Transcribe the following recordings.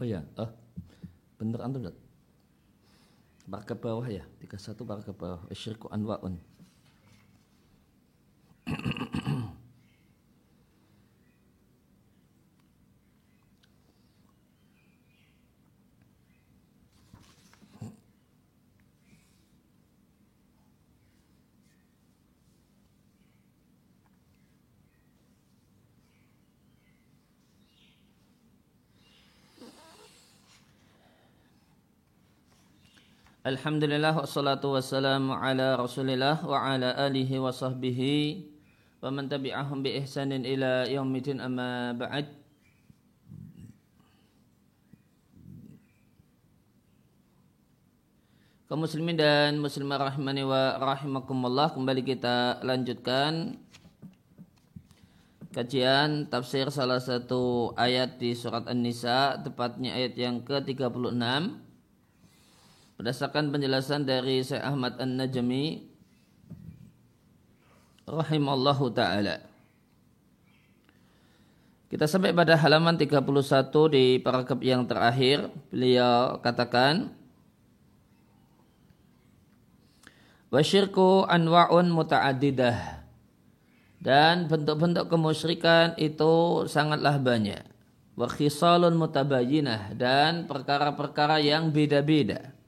Oh ya, oh bener antum Ustaz. Bar ke bawah ya, 31 bar ke bawah. Asyirku anwa'un. Alhamdulillah wassalatu wassalamu ala rasulillah wa ala alihi wa sahbihi wa man tabi'ahum bi ihsanin ila yaumidin amma ba'd. Kaum muslimin dan muslimah rahimani wa rahimakumullah kembali kita lanjutkan kajian tafsir salah satu ayat di surat An-Nisa tepatnya ayat yang ke-36 Berdasarkan penjelasan dari Syekh Ahmad An-Najmi rahimallahu taala. Kita sampai pada halaman 31 di paragraf yang terakhir. Beliau katakan Wasyirku anwa'un muta'adidah dan bentuk-bentuk kemusyrikan itu sangatlah banyak. Wa khisalun mutabayinah dan perkara-perkara yang beda-beda.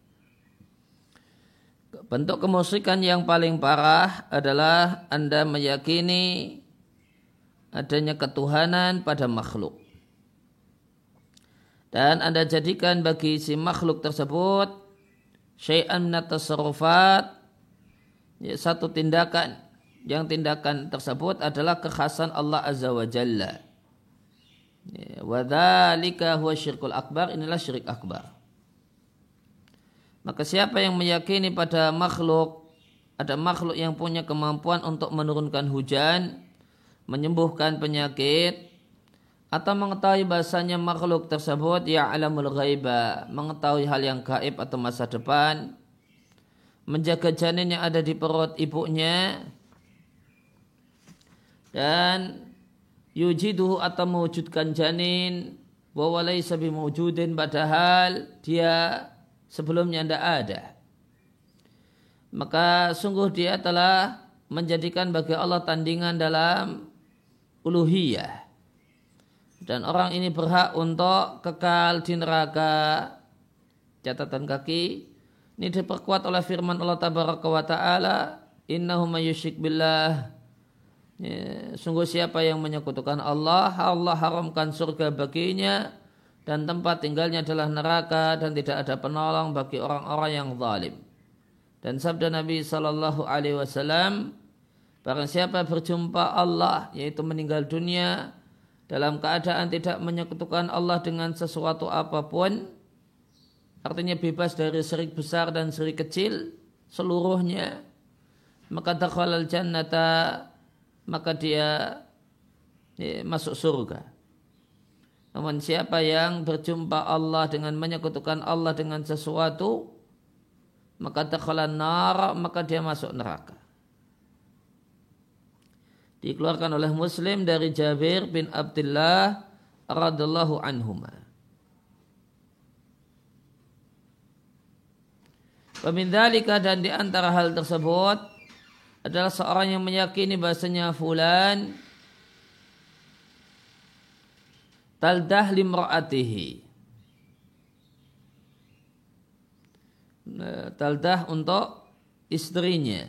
Bentuk kemusyrikan yang paling parah adalah Anda meyakini adanya ketuhanan pada makhluk. Dan Anda jadikan bagi si makhluk tersebut syai'an tasarrufat ya, satu tindakan yang tindakan tersebut adalah kekhasan Allah Azza wa Jalla. Ya, Wadhalika huwa syirkul akbar, inilah syirik akbar. Maka siapa yang meyakini pada makhluk ada makhluk yang punya kemampuan untuk menurunkan hujan, menyembuhkan penyakit, atau mengetahui bahasanya makhluk tersebut ya alamul ghaiba, mengetahui hal yang gaib atau masa depan, menjaga janin yang ada di perut ibunya, dan yujiduhu atau mewujudkan janin, wa walaysa bimujudin padahal dia sebelumnya tidak ada. Maka sungguh dia telah menjadikan bagi Allah tandingan dalam uluhiyah. Dan orang ini berhak untuk kekal di neraka. Catatan kaki ini diperkuat oleh firman Allah Tabaraka wa Ta'ala Innahu mayyushik billah ya, Sungguh siapa yang menyekutukan Allah Allah haramkan surga baginya dan tempat tinggalnya adalah neraka dan tidak ada penolong bagi orang-orang yang zalim. Dan sabda Nabi sallallahu alaihi wasallam, barang siapa berjumpa Allah yaitu meninggal dunia dalam keadaan tidak menyekutukan Allah dengan sesuatu apa pun, artinya bebas dari syirik besar dan syirik kecil seluruhnya, maka dakhalal jannata maka dia ya, masuk surga. Namun siapa yang berjumpa Allah dengan menyekutukan Allah dengan sesuatu, maka takhalan nar, maka dia masuk neraka. Dikeluarkan oleh Muslim dari Jabir bin Abdullah radhiallahu anhuma. Pemindalika dan di antara hal tersebut adalah seorang yang meyakini bahasanya fulan taldah limra'atihi nah, taldah untuk istrinya.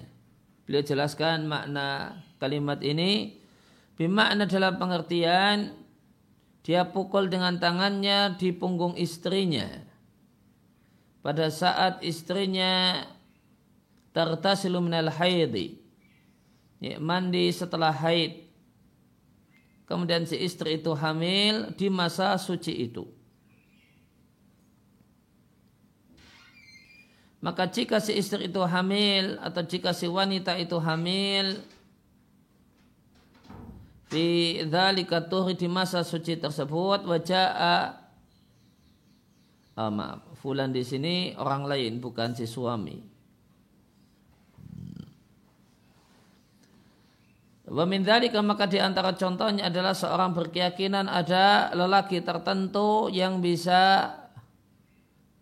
Beliau jelaskan makna kalimat ini. Bermakna dalam pengertian dia pukul dengan tangannya di punggung istrinya. Pada saat istrinya tertasilu minal haidi ya, mandi setelah haid kemudian si istri itu hamil di masa suci itu. Maka jika si istri itu hamil atau jika si wanita itu hamil di dzalika tuhri di masa suci tersebut wajah oh, maaf, fulan di sini orang lain bukan si suami. Wa maka di antara contohnya adalah seorang berkeyakinan ada lelaki tertentu yang bisa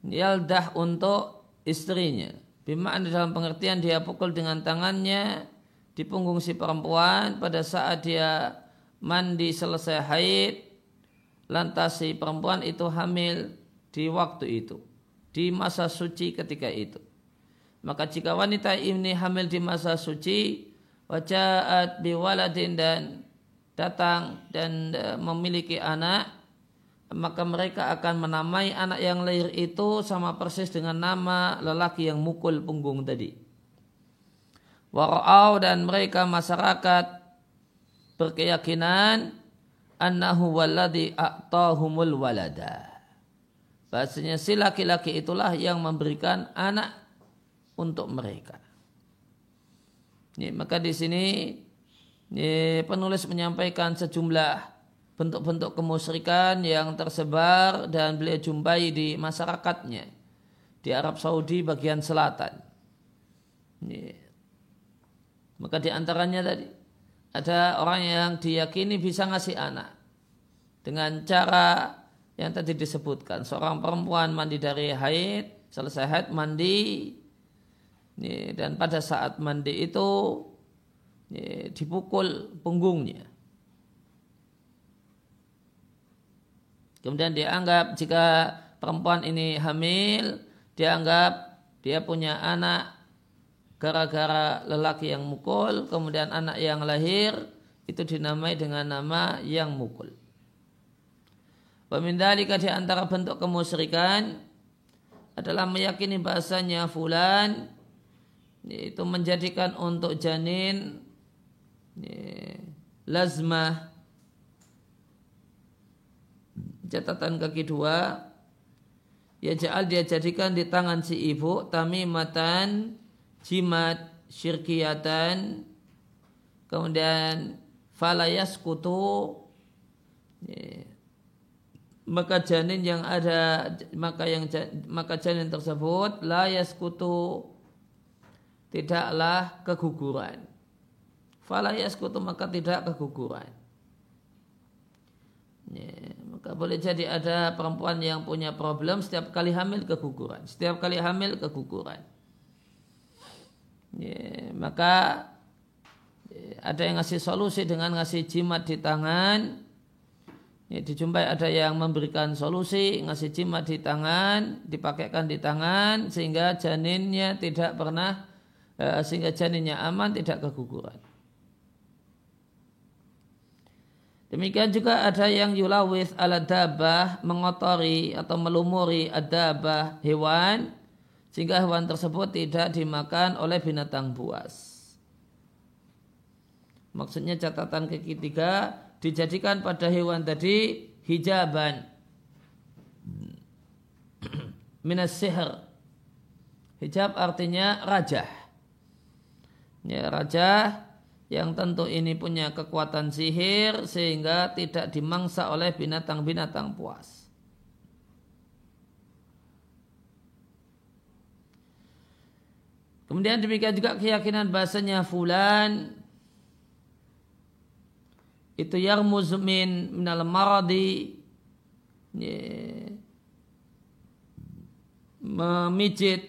yaldah untuk istrinya. Bima'an dalam pengertian dia pukul dengan tangannya di punggung si perempuan pada saat dia mandi selesai haid lantas si perempuan itu hamil di waktu itu di masa suci ketika itu maka jika wanita ini hamil di masa suci wajahat biwaladin dan datang dan e, memiliki anak maka mereka akan menamai anak yang lahir itu sama persis dengan nama lelaki yang mukul punggung tadi. Warau dan mereka masyarakat berkeyakinan annahu walladhi a'tahumul walada. Bahasanya si laki-laki itulah yang memberikan anak untuk mereka. Ya, maka di sini ya, penulis menyampaikan sejumlah bentuk-bentuk kemusyrikan yang tersebar dan beliau jumpai di masyarakatnya di Arab Saudi bagian selatan. Ya. Maka di antaranya tadi ada orang yang diyakini bisa ngasih anak dengan cara yang tadi disebutkan seorang perempuan mandi dari haid selesai haid mandi dan pada saat mandi itu dipukul punggungnya. Kemudian dianggap jika perempuan ini hamil, dianggap dia punya anak gara-gara lelaki yang mukul, kemudian anak yang lahir itu dinamai dengan nama yang mukul. Pemindalika di antara bentuk kemusyrikan adalah meyakini bahasanya fulan itu menjadikan untuk janin lazmah catatan kaki dua. Ya ja'al dia jadikan di tangan si ibu tamimatan jimat syirkiyatan. Kemudian falayas kutu maka janin yang ada maka yang maka janin tersebut layas kutu tidaklah keguguran. Fala yaskutu maka tidak keguguran. Ya, maka boleh jadi ada perempuan yang punya problem setiap kali hamil keguguran. Setiap kali hamil keguguran. Ya, maka ya, ada yang ngasih solusi dengan ngasih jimat di tangan. Ya, dijumpai ada yang memberikan solusi ngasih jimat di tangan, dipakaikan di tangan sehingga janinnya tidak pernah sehingga janinnya aman tidak keguguran. Demikian juga ada yang yulawith ala dabah mengotori atau melumuri adabah hewan sehingga hewan tersebut tidak dimakan oleh binatang buas. Maksudnya catatan ketiga dijadikan pada hewan tadi hijaban minas sihr. Hijab artinya rajah ya, raja yang tentu ini punya kekuatan sihir sehingga tidak dimangsa oleh binatang-binatang puas. Kemudian demikian juga keyakinan bahasanya fulan. Itu yang muzmin minal maradi. Ya, memijit.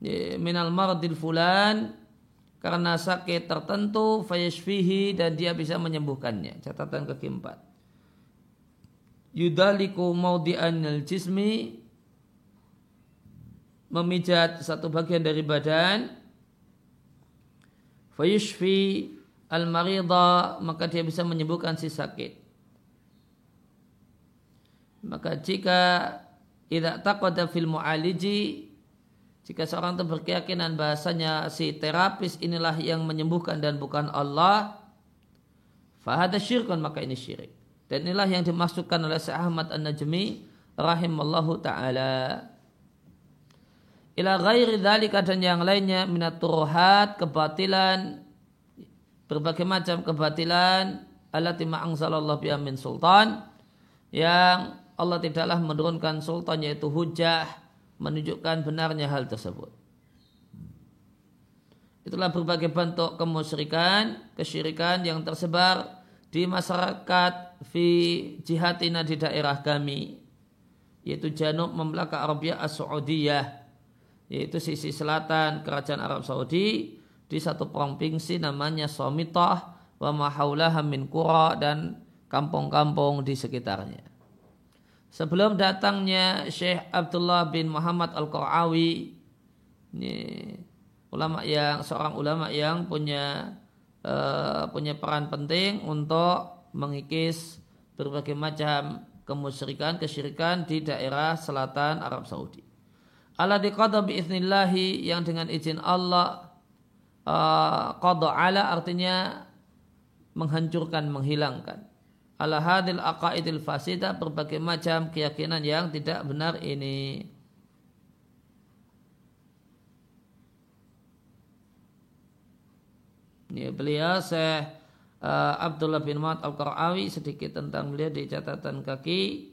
Ya, minal maradil fulan karena sakit tertentu fayashfihi dan dia bisa menyembuhkannya. Catatan kaki empat. Yudaliku maudi'anil jismi memijat satu bagian dari badan fayashfi al marida maka dia bisa menyembuhkan si sakit. Maka jika tidak taqada fil mu'aliji jika seorang itu berkeyakinan bahasanya si terapis inilah yang menyembuhkan dan bukan Allah, fahada syirkun maka ini syirik. Dan inilah yang dimasukkan oleh Syekh Ahmad An-Najmi rahimallahu taala. Ila ghairi dzalika dan yang lainnya minat turuhat, kebatilan, berbagai macam kebatilan allati ma'angzalallahu biha min sultan yang Allah tidaklah menurunkan sultan yaitu hujah menunjukkan benarnya hal tersebut. itulah berbagai bentuk kemusyrikan, kesyirikan yang tersebar di masyarakat fi jihatina di daerah kami yaitu Janub Mamlaka Arabia As-Saudiyah yaitu sisi selatan kerajaan Arab Saudi di satu provinsi namanya Somitah wa mahaulaha min kura dan kampung-kampung di sekitarnya. Sebelum datangnya Syekh Abdullah bin Muhammad Al-Qarawi ini ulama yang seorang ulama yang punya uh, punya peran penting untuk mengikis berbagai macam kemusyrikan kesyirikan di daerah selatan Arab Saudi. Allah diqadha biiznillahi yang dengan izin Allah uh, artinya menghancurkan menghilangkan ala hadil aqaidil fasida berbagai macam keyakinan yang tidak benar ini. Ya, beliau Syekh uh, Abdullah bin Muhammad Al-Qarawi sedikit tentang beliau di catatan kaki.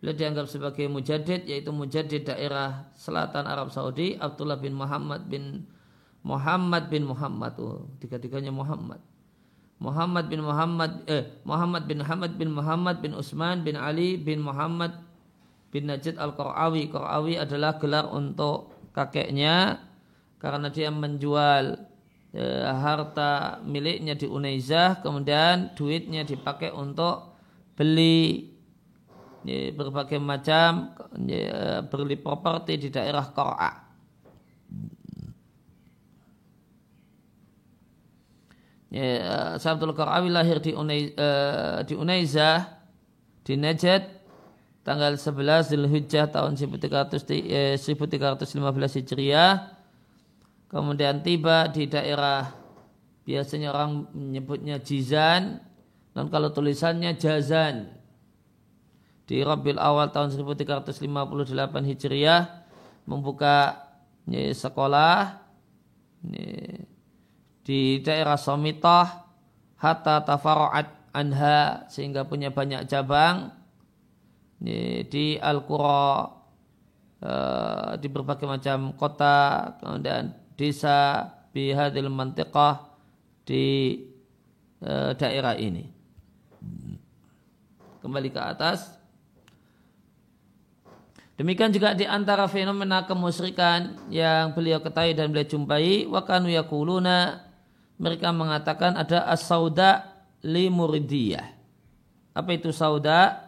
Beliau dianggap sebagai mujadid yaitu mujadid daerah selatan Arab Saudi Abdullah bin Muhammad bin Muhammad bin Muhammad oh, tiga-tiganya Muhammad Muhammad bin Muhammad eh Muhammad bin Muhammad bin Muhammad bin Utsman bin Ali bin Muhammad bin Najid Al-Qarawi. Qarawi adalah gelar untuk kakeknya karena dia menjual eh, harta miliknya di Unaizah kemudian duitnya dipakai untuk beli eh, berbagai macam eh, beli properti di daerah Qara'a. Ya, Sabtul Qarawi lahir di, Unai, uh, di Unaizah di Najd tanggal 11 Zulhijjah tahun 1300, eh, 1315 Hijriah. Kemudian tiba di daerah biasanya orang menyebutnya Jizan dan kalau tulisannya Jazan di Rabiul Awal tahun 1358 Hijriah membuka ya, sekolah ya, di daerah Somitah hatta tafara'at anha sehingga punya banyak cabang di Al-Qura eh, di berbagai macam kota kemudian desa bihadil mantiqah di eh, daerah ini. Kembali ke atas. Demikian juga di antara fenomena kemusyrikan yang beliau ketahui dan beliau jumpai wakanu yakuluna mereka mengatakan ada as-sauda li muridiyah. Apa itu sauda?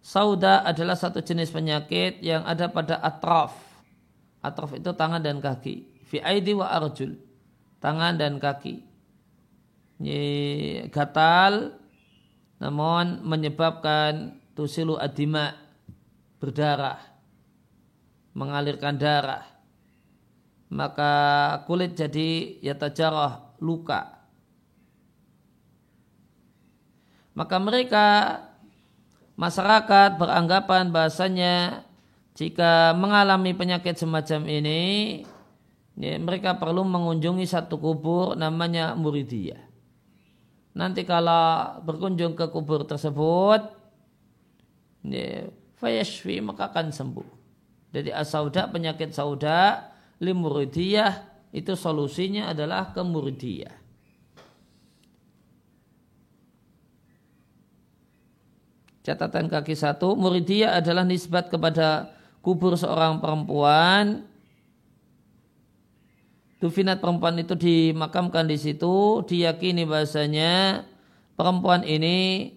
Sauda adalah satu jenis penyakit yang ada pada atraf. Atraf itu tangan dan kaki. Fi aidi wa arjul. Tangan dan kaki. Ini gatal namun menyebabkan tusilu adima berdarah mengalirkan darah maka kulit jadi yatajarah luka. Maka mereka masyarakat beranggapan bahasanya jika mengalami penyakit semacam ini ya, mereka perlu mengunjungi satu kubur namanya muridiyah. Nanti kalau berkunjung ke kubur tersebut ya, fayashfi maka akan sembuh. Jadi asauda penyakit sauda limuridiyah itu solusinya adalah ke murdiyah. Catatan kaki satu, muridiyah adalah nisbat kepada kubur seorang perempuan. Tufinat perempuan itu dimakamkan di situ, diyakini bahasanya perempuan ini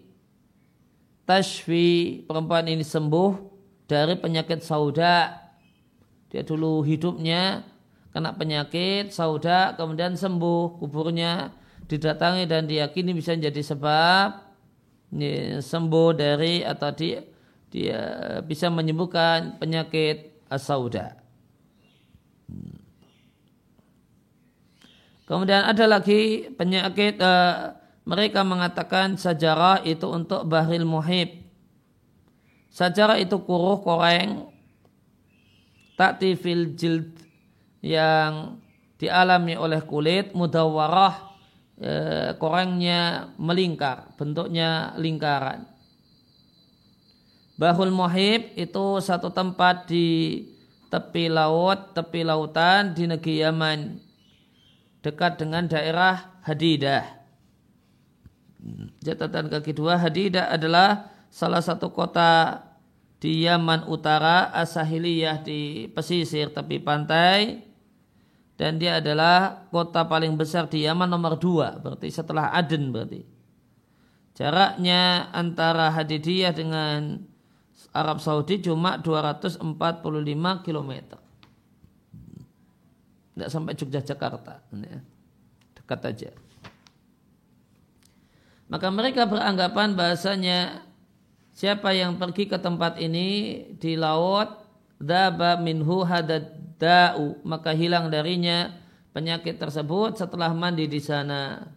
tashfi, perempuan ini sembuh dari penyakit sauda. Dia dulu hidupnya kena penyakit, sauda, kemudian sembuh, kuburnya didatangi dan diyakini bisa menjadi sebab ini, sembuh dari atau dia, dia bisa menyembuhkan penyakit asauda. Kemudian ada lagi penyakit uh, mereka mengatakan sajarah itu untuk bahril muhib. Sajarah itu kuruh koreng takti fil jild yang dialami oleh kulit mudawarah e, korengnya melingkar bentuknya lingkaran Bahul Muhib itu satu tempat di tepi laut, tepi lautan di negeri Yaman. dekat dengan daerah Hadidah. Catatan kaki dua, Hadidah adalah salah satu kota di Yaman Utara, Asahiliyah di pesisir tepi pantai, dan dia adalah kota paling besar di Yaman nomor dua, berarti setelah Aden berarti. Jaraknya antara Hadidiyah dengan Arab Saudi cuma 245 km. Tidak sampai Yogyakarta. Ya. Dekat aja. Maka mereka beranggapan bahasanya siapa yang pergi ke tempat ini di laut daba minhu hadadau maka hilang darinya penyakit tersebut setelah mandi di sana.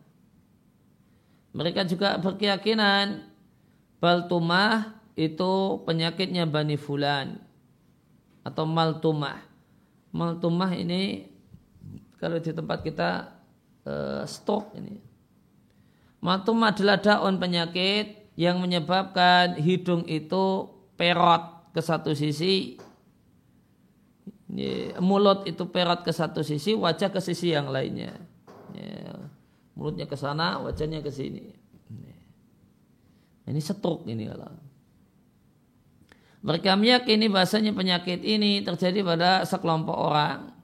Mereka juga berkeyakinan baltumah itu penyakitnya Bani Fulan atau Maltumah. Maltumah ini kalau di tempat kita uh, stok ini. Maltumah adalah daun penyakit yang menyebabkan hidung itu perot ke satu sisi, mulut itu perot ke satu sisi, wajah ke sisi yang lainnya. Mulutnya ke sana, wajahnya ke sini. Ini stroke ini kalau. Mereka meyakini bahasanya penyakit ini terjadi pada sekelompok orang.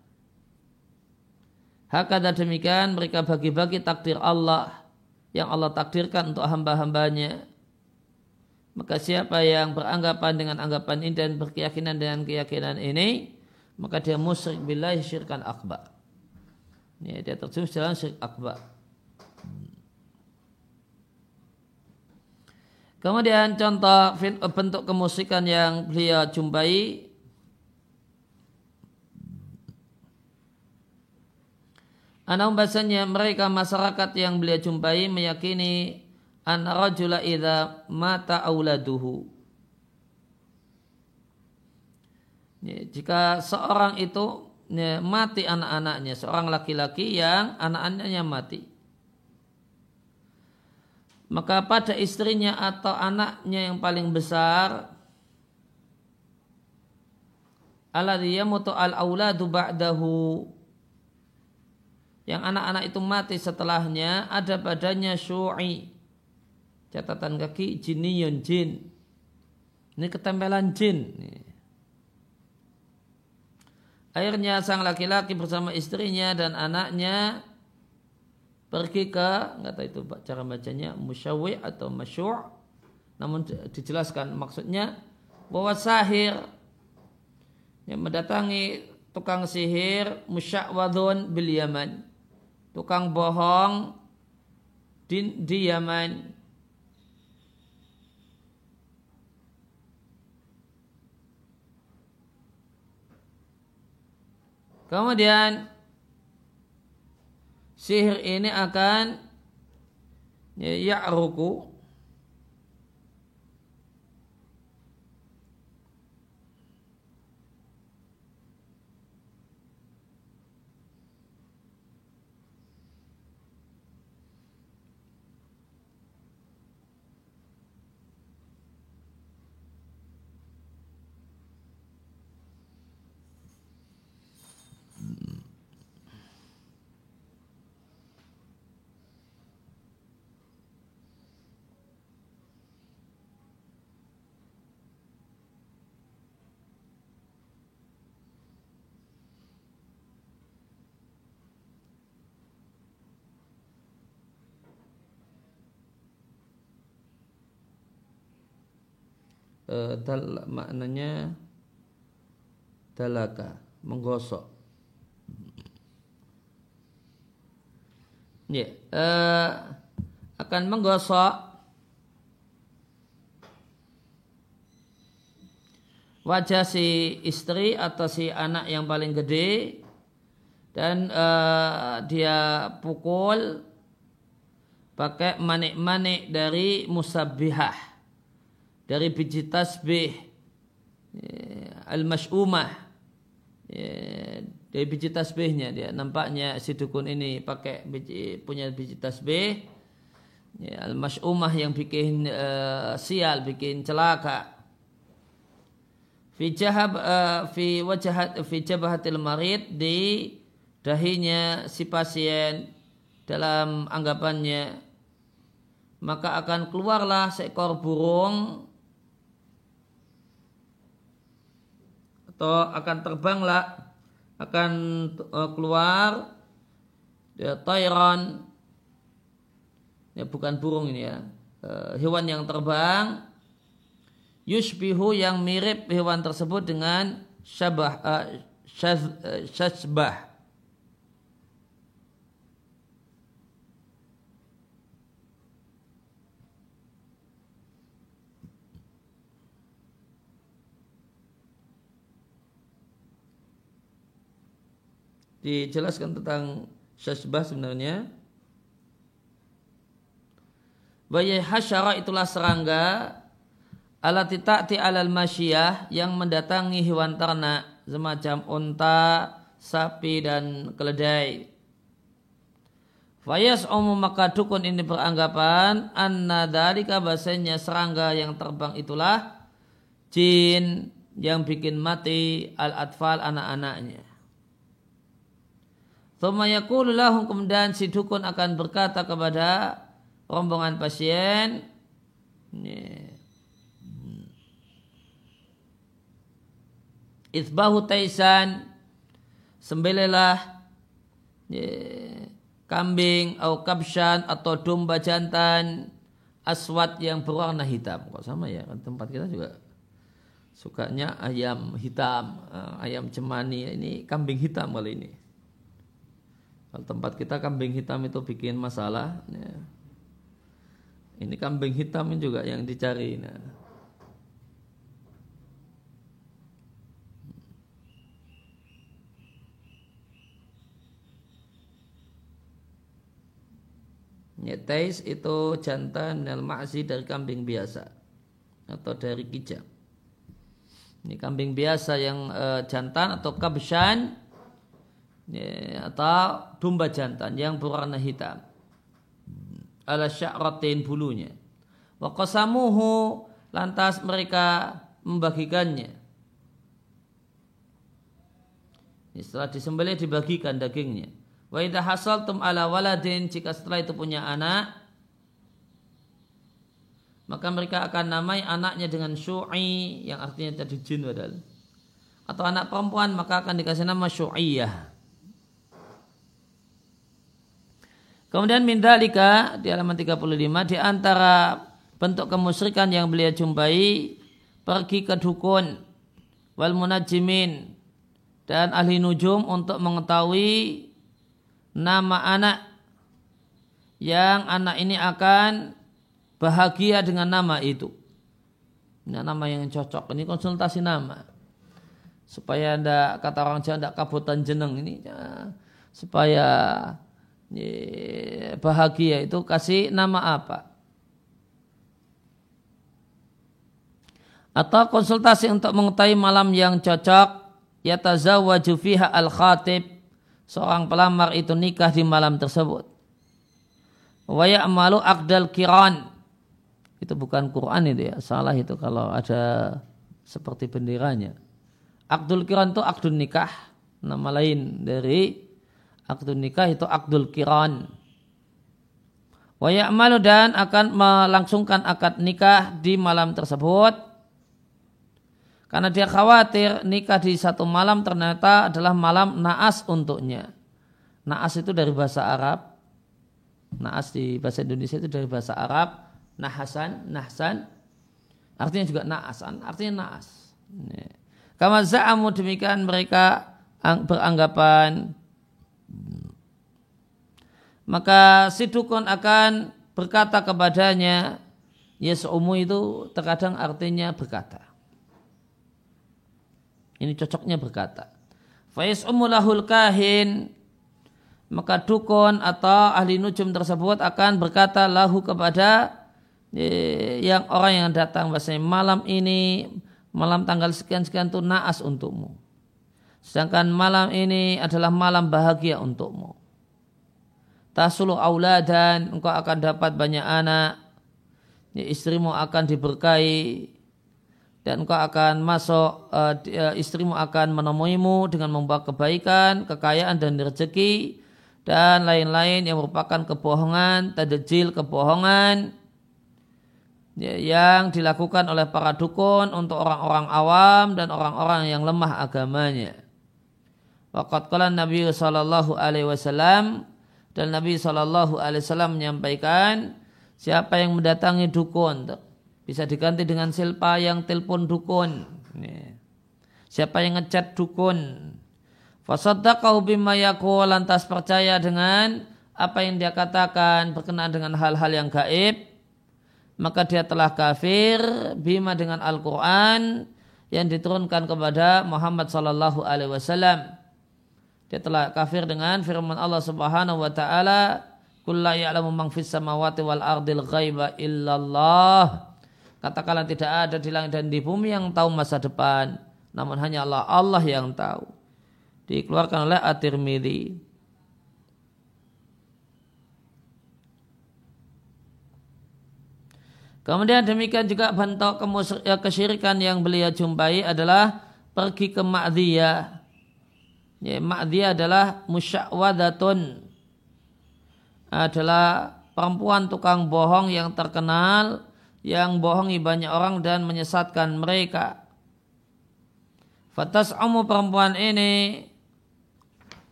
Hakada demikian mereka bagi-bagi takdir Allah yang Allah takdirkan untuk hamba-hambanya. Maka siapa yang beranggapan dengan anggapan ini dan berkeyakinan dengan keyakinan ini, maka dia musyrik billahi syirkan akbar. Ya, dia terjun dalam syirik akbar. Kemudian contoh bentuk kemusikan yang beliau jumpai Anak bahasanya mereka masyarakat yang beliau jumpai meyakini an rajula idza mata auladuhu. Ya, jika seorang itu ya, mati anak-anaknya, seorang laki-laki yang anak-anaknya mati maka pada istrinya atau anaknya yang paling besar alladhi yamutu al auladu ba'dahu yang anak-anak itu mati setelahnya ada badannya syu'i catatan kaki jiniyun jin. Ini ketempelan jin akhirnya sang laki-laki bersama istrinya dan anaknya pergi ke nggak tahu itu cara bacanya musyawi atau masyur. Namun dijelaskan maksudnya bahwa sahir yang mendatangi tukang sihir musyawadun bil Yaman. Tukang bohong di, di Yaman kemudian sihir ini akan ya, ya'ruku uh, dal maknanya dalaka menggosok. Ya uh, akan menggosok. Wajah si istri atau si anak yang paling gede dan uh, dia pukul pakai manik-manik dari musabbihah dari biji tasbih ya, al-mas'umah ya, dari biji tasbihnya dia. Nampaknya si dukun ini pakai biji, punya biji tasbih. Ya, al-mas'umah yang bikin uh, sial bikin celaka. Fi jahab fi wajahat fi jabahatil marid di dahinya si pasien dalam anggapannya maka akan keluarlah seekor burung atau akan terbanglah akan uh, keluar. Ya, tayran ya bukan burung ini ya. Uh, hewan yang terbang. Yushbihu yang mirip hewan tersebut dengan syabah uh, syaz, uh, syazbah dijelaskan tentang syazbah sebenarnya Bayai hasyara itulah serangga alati ta'ti alal masyiyah yang mendatangi hewan ternak semacam unta, sapi dan keledai. Fayas umum maka dukun ini beranggapan anna dalika bahasanya serangga yang terbang itulah jin yang bikin mati al-atfal anak-anaknya. Thumma kemudian si dukun akan berkata kepada rombongan pasien Isbahu taisan sembelilah kambing atau kabshan atau domba jantan aswat yang berwarna hitam. Kok sama ya? Kan tempat kita juga sukanya ayam hitam, eh, ayam cemani. Ini kambing hitam kali ini. Kalau tempat kita kambing hitam itu bikin masalah. Ya. Ini kambing hitam juga yang dicari. Nah. Nyetais itu jantan nel ma'zi dari kambing biasa atau dari kijang. Ini kambing biasa yang e, jantan atau kabshan ya, atau domba jantan yang berwarna hitam ala sya'ratin bulunya. Wa qasamuhu lantas mereka membagikannya. Setelah disembelih dibagikan dagingnya. Wa idza hasaltum ala waladin jika setelah itu punya anak maka mereka akan namai anaknya dengan syu'i yang artinya tadi jin padahal. Atau anak perempuan maka akan dikasih nama syu'iyah. Kemudian mindalika di halaman 35 di antara bentuk kemusyrikan yang beliau jumpai pergi ke dukun wal munajimin dan ahli nujum untuk mengetahui nama anak yang anak ini akan bahagia dengan nama itu. Ini nama yang cocok. Ini konsultasi nama. Supaya anda kata orang Jawa tidak kabutan jeneng ini ya, supaya bahagia itu kasih nama apa? Atau konsultasi untuk mengetahui malam yang cocok yatazawwaju fiha al-khatib seorang pelamar itu nikah di malam tersebut. Wa ya'malu aqdal kiran. Itu bukan Quran itu ya, salah itu kalau ada seperti benderanya. Akdul kiran itu akdun nikah, nama lain dari akdun nikah itu akdul kiran. Wa ya'malu dan akan melangsungkan akad nikah di malam tersebut. Karena dia khawatir nikah di satu malam ternyata adalah malam naas untuknya. Naas itu dari bahasa Arab. Naas di bahasa Indonesia itu dari bahasa Arab. Nahasan, nahsan. Artinya juga naasan, artinya naas. Kama za'amu demikian mereka beranggapan maka si dukun akan berkata kepadanya Yesumu itu terkadang artinya berkata. Ini cocoknya berkata. Faiz lahul kahin. Maka dukun atau ahli nujum tersebut akan berkata lahu kepada yang orang yang datang bahasanya malam ini malam tanggal sekian sekian itu naas untukmu. Sedangkan malam ini adalah malam bahagia untukmu tasulu auladan engkau akan dapat banyak anak ya, istrimu akan diberkahi dan engkau akan masuk uh, istrimu akan menemuimu dengan membawa kebaikan, kekayaan dan rezeki dan lain-lain yang merupakan kebohongan, tadjil kebohongan ya, yang dilakukan oleh para dukun untuk orang-orang awam dan orang-orang yang lemah agamanya. Waqat qala Nabi sallallahu alaihi wasallam dan Nabi sallallahu alaihi wasallam menyampaikan siapa yang mendatangi dukun bisa diganti dengan silpa yang telepon dukun. Siapa yang ngecat dukun. Fasaddaqahu bima lantas percaya dengan apa yang dia katakan berkenaan dengan hal-hal yang gaib. Maka dia telah kafir bima dengan Al-Quran yang diturunkan kepada Muhammad sallallahu alaihi wasallam. Dia telah kafir dengan firman Allah Subhanahu wa taala, "Qul la ya'lamu man fis samawati wal ardil ghaiba illallah." Katakanlah tidak ada di langit dan di bumi yang tahu masa depan. Namun hanya Allah, Allah yang tahu. Dikeluarkan oleh At-Tirmidzi. Kemudian demikian juga bentuk ya, kesyirikan yang beliau jumpai adalah pergi ke ma'diyah. Ya, ma'diyah adalah musyawadatun. Adalah perempuan tukang bohong yang terkenal yang bohongi banyak orang dan menyesatkan mereka. Fatas umu perempuan ini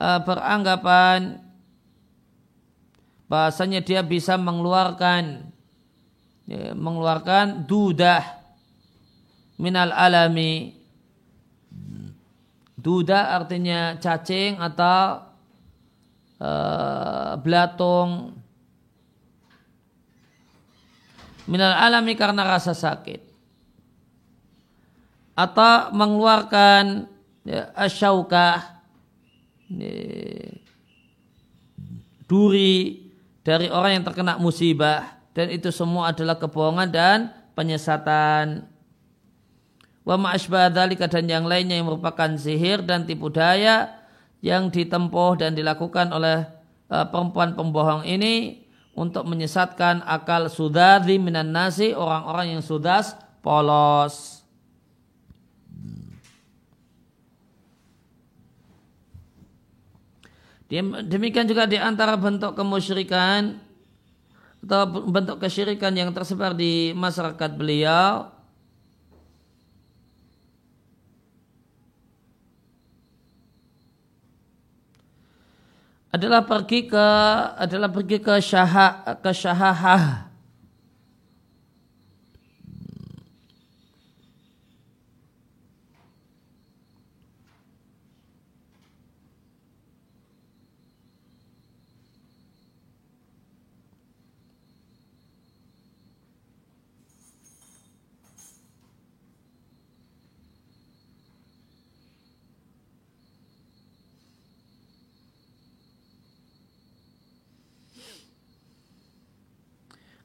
uh, beranggapan bahasanya dia bisa mengeluarkan ya, mengeluarkan dudah minal alami dudah artinya cacing atau uh, belatung. Minal alami karena rasa sakit. Atau mengeluarkan ya, asyaukah ya, duri dari orang yang terkena musibah. Dan itu semua adalah kebohongan dan penyesatan wa ma'asbah dan yang lainnya yang merupakan sihir dan tipu daya yang ditempuh dan dilakukan oleh uh, perempuan pembohong ini untuk menyesatkan akal sudadi minan nasi orang-orang yang sudas polos. Demikian juga di antara bentuk kemusyrikan atau bentuk kesyirikan yang tersebar di masyarakat beliau adalah pergi ke adalah pergi ke syahah ke syahahah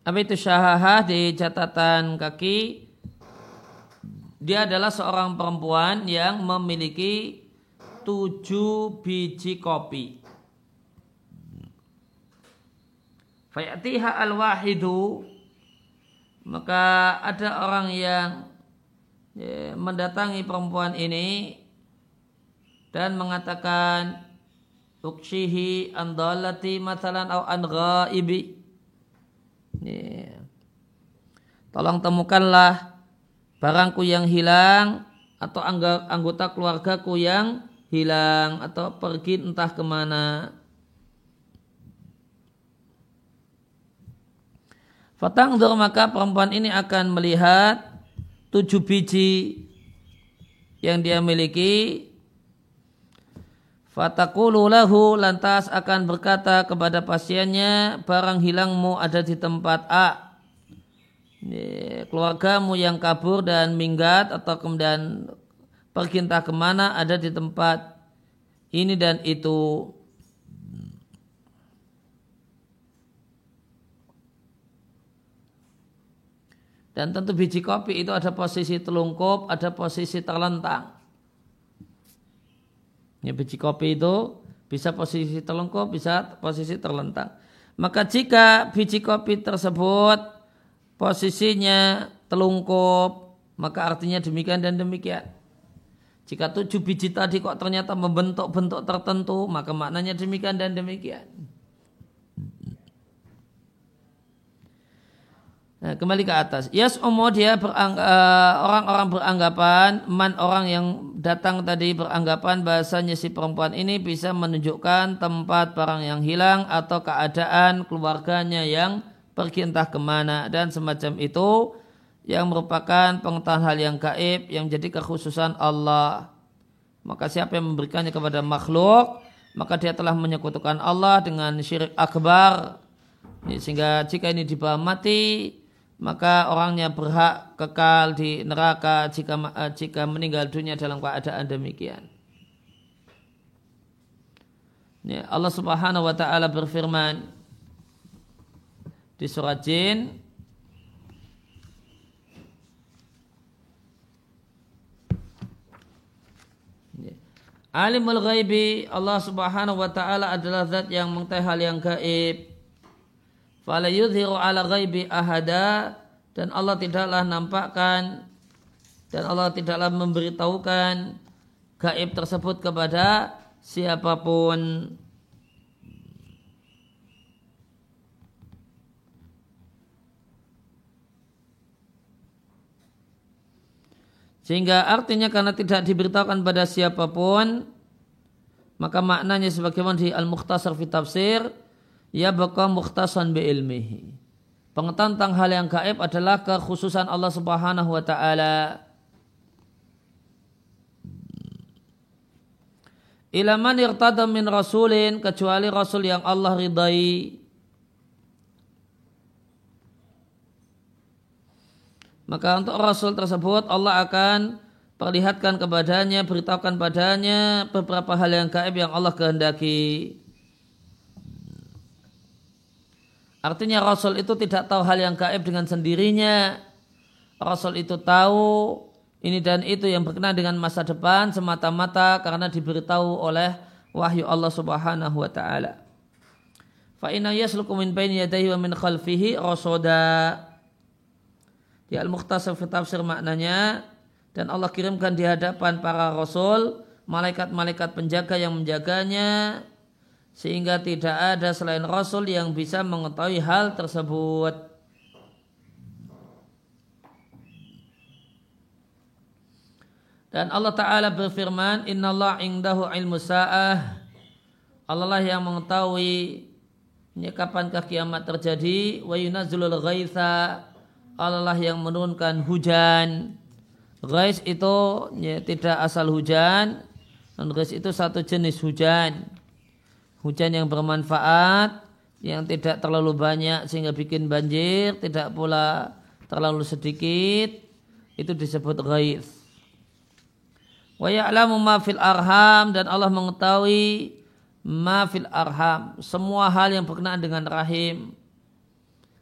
Apa itu syahahah di catatan kaki? Dia adalah seorang perempuan yang memiliki tujuh biji kopi. Fayatiha al-wahidu maka ada orang yang ya, mendatangi perempuan ini dan mengatakan ukshihi andalati matalan au an ghaibi Yeah. Tolong temukanlah barangku yang hilang atau anggota keluargaku yang hilang atau pergi entah ke mana. Fatangdur maka perempuan ini akan melihat tujuh biji yang dia miliki Fatakulu lahu lantas akan berkata kepada pasiennya barang hilangmu ada di tempat A. Keluargamu yang kabur dan minggat atau kemudian pergi entah ke mana ada di tempat ini dan itu. Dan tentu biji kopi itu ada posisi telungkup, ada posisi terlentang. Ya, biji kopi itu bisa posisi telungkup, bisa posisi terlentang. Maka jika biji kopi tersebut posisinya telungkup maka artinya demikian dan demikian. Jika tujuh biji tadi kok ternyata membentuk bentuk tertentu, maka maknanya demikian dan demikian. Nah, kembali ke atas. Yes, omo dia berang, uh, orang-orang beranggapan, man orang yang datang tadi beranggapan bahasanya si perempuan ini bisa menunjukkan tempat barang yang hilang atau keadaan keluarganya yang pergi entah ke mana dan semacam itu yang merupakan pengetahuan hal yang gaib yang menjadi kekhususan Allah. Maka siapa yang memberikannya kepada makhluk, maka dia telah menyekutukan Allah dengan syirik akbar. Sehingga jika ini dibawa mati, maka orangnya berhak kekal di neraka jika eh, jika meninggal dunia dalam keadaan demikian. Ya, Allah Subhanahu wa taala berfirman di surat Jin ya. Alimul ghaibi Allah Subhanahu wa taala adalah zat yang mengetahui hal yang gaib fala yudhiru ala ghaibi ahada. Dan Allah tidaklah nampakkan dan Allah tidaklah memberitahukan gaib tersebut kepada siapa pun. Sehingga artinya karena tidak diberitahukan pada siapa pun maka maknanya sebagaimana di Al-Mukhtasar fi Tafsir ya baka mukhtasan bi ilmihi. Pengetahuan tentang hal yang gaib adalah kekhususan Allah Subhanahu wa taala. Ilaman irtada min rasulin kecuali rasul yang Allah ridai. Maka untuk rasul tersebut Allah akan perlihatkan kepadanya, beritahukan padanya beberapa hal yang gaib yang Allah kehendaki. Artinya Rasul itu tidak tahu hal yang gaib dengan sendirinya. Rasul itu tahu ini dan itu yang berkenaan dengan masa depan semata-mata karena diberitahu oleh wahyu Allah Subhanahu wa taala. Fa inna yasluku min baini yadayhi wa min khalfihi rasada. Di Al-Mukhtasar fi tafsir maknanya dan Allah kirimkan di hadapan para rasul malaikat-malaikat penjaga yang menjaganya sehingga tidak ada selain Rasul yang bisa mengetahui hal tersebut. Dan Allah Ta'ala berfirman, Inna Allah indahu ilmu sa'ah. Allah lah yang mengetahui kapankah kiamat terjadi. Wa yunazzulul ghaitha. Allah lah yang menurunkan hujan. Ghais itu ya, tidak asal hujan. Dan ghais itu satu jenis hujan hujan yang bermanfaat yang tidak terlalu banyak sehingga bikin banjir tidak pula terlalu sedikit itu disebut ghaith wa ma arham dan Allah mengetahui ma fil arham semua hal yang berkenaan dengan rahim.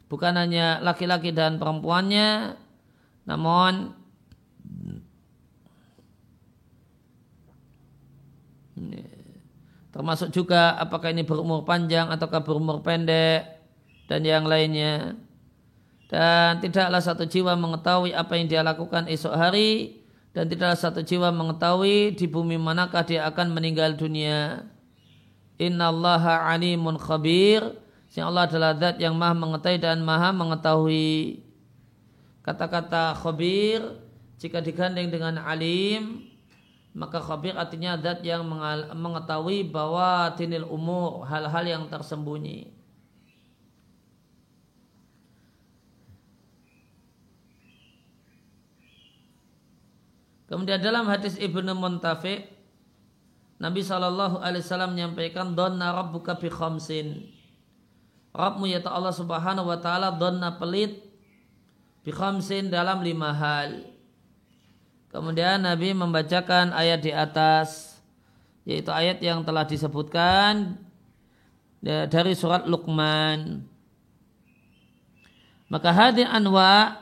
Bukan hanya laki-laki dan perempuannya namun termasuk juga apakah ini berumur panjang ataukah berumur pendek dan yang lainnya. Dan tidaklah satu jiwa mengetahui apa yang dia lakukan esok hari dan tidaklah satu jiwa mengetahui di bumi manakah dia akan meninggal dunia. Innallaha alimun khabir. Si Allah adalah zat yang maha mengetahui dan maha mengetahui. Kata-kata khabir jika digandeng dengan alim maka khabir artinya zat yang mengetahui bahwa tinil umur hal-hal yang tersembunyi. Kemudian dalam hadis Ibnu Muntafi Nabi Shallallahu Alaihi Wasallam menyampaikan donna rabbuka bi khamsin. Rabbmu ya Allah Subhanahu Wa Taala donna pelit bi dalam lima hal. Kemudian Nabi membacakan ayat di atas yaitu ayat yang telah disebutkan dari surat Luqman. Maka hadir anwa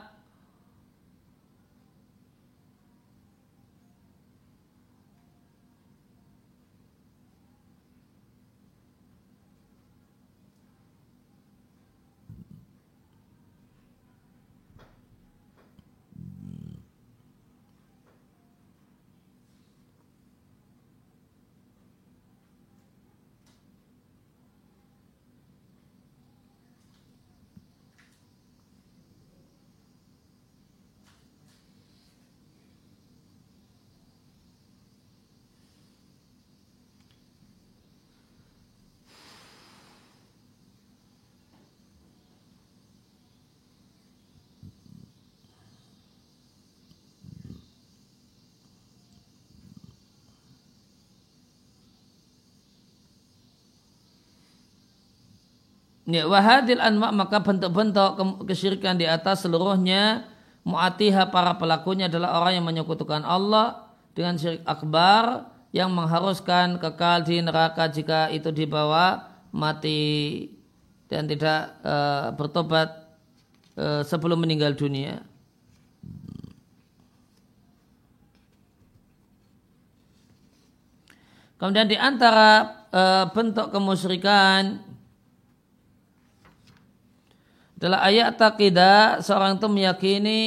Ya, wahadil anma maka bentuk-bentuk kesyirikan di atas seluruhnya mu'atiha para pelakunya adalah orang yang menyekutukan Allah dengan syirik akbar yang mengharuskan kekal di neraka jika itu dibawa mati dan tidak uh, bertobat uh, sebelum meninggal dunia. Kemudian di antara uh, bentuk kemusyrikan adalah ayat takidah seorang itu meyakini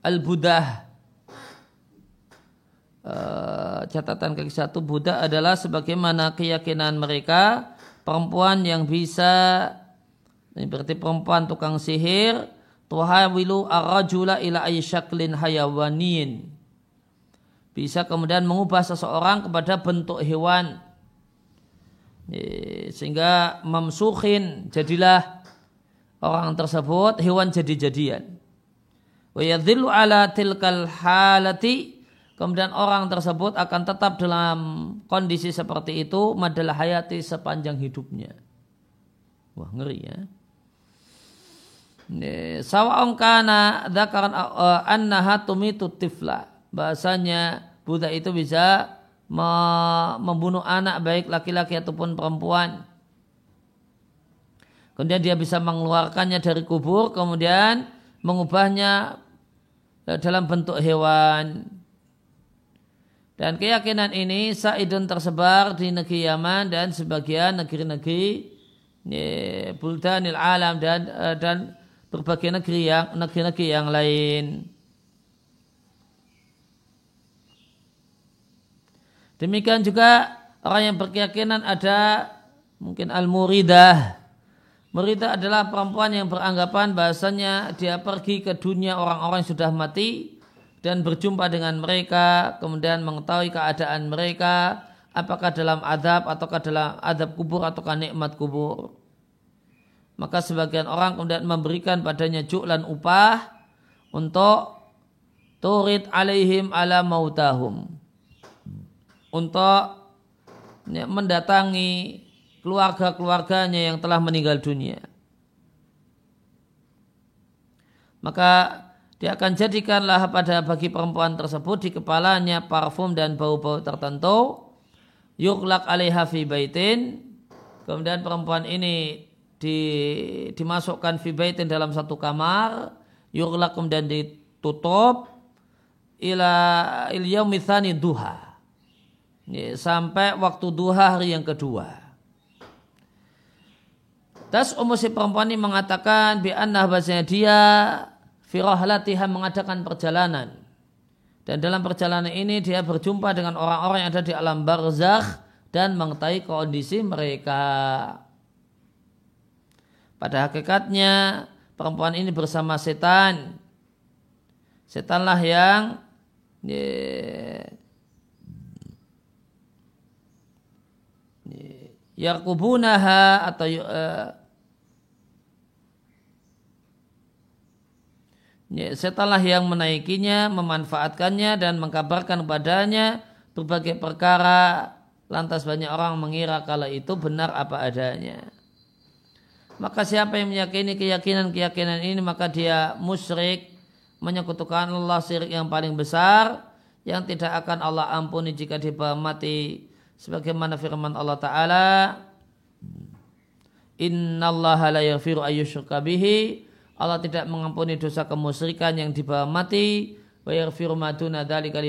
al-budah. Uh, catatan kaki satu Buddha adalah sebagaimana keyakinan mereka perempuan yang bisa ini berarti perempuan tukang sihir tuhawilu arrajula ila aysyaklin hayawanin bisa kemudian mengubah seseorang kepada bentuk hewan sehingga mamsuhin jadilah orang tersebut hewan jadi-jadian. Wa yadhillu ala tilkal halati kemudian orang tersebut akan tetap dalam kondisi seperti itu madalah hayati sepanjang hidupnya. Wah ngeri ya. Sawa'un kana dzakaran annaha tumitu tifla. Bahasanya Buddha itu bisa membunuh anak baik laki-laki ataupun perempuan. Kemudian dia bisa mengeluarkannya dari kubur, kemudian mengubahnya e, dalam bentuk hewan. Dan keyakinan ini Sa'idun tersebar di negeri Yaman dan sebagian negeri-negeri Buldanil Alam dan e, dan berbagai negeri yang negeri-negeri yang lain. Demikian juga orang yang berkeyakinan ada mungkin al-muridah. Muridah adalah perempuan yang beranggapan bahasanya dia pergi ke dunia orang-orang yang sudah mati dan berjumpa dengan mereka, kemudian mengetahui keadaan mereka, apakah dalam adab ataukah dalam adab kubur ataukah nikmat kubur. Maka sebagian orang kemudian memberikan padanya juklan upah untuk turid alaihim ala mautahum untuk mendatangi keluarga-keluarganya yang telah meninggal dunia. Maka dia akan jadikanlah pada bagi perempuan tersebut di kepalanya parfum dan bau-bau tertentu. Yuklak alaiha fi baitin. Kemudian perempuan ini di, dimasukkan fi baitin dalam satu kamar. Yuklak kemudian ditutup. Ila il yaumithani duha sampai waktu duha hari yang kedua. Tas umur si perempuan ini mengatakan bi anna bahasanya dia firahlatiha mengadakan perjalanan. Dan dalam perjalanan ini dia berjumpa dengan orang-orang yang ada di alam barzakh dan mengetahui kondisi mereka. Pada hakikatnya perempuan ini bersama setan. Setanlah yang yeah, yarkubunaha atau uh, setelah yang menaikinya, memanfaatkannya dan mengkabarkan kepadanya berbagai perkara, lantas banyak orang mengira kalau itu benar apa adanya. Maka siapa yang meyakini keyakinan-keyakinan ini maka dia musyrik, menyekutukan Allah syirik yang paling besar yang tidak akan Allah ampuni jika dia mati sebagaimana firman Allah taala Innallaha la yaghfiru Allah tidak mengampuni dosa kemusyrikan yang dibawa mati wa yaghfiru ma duna dzalika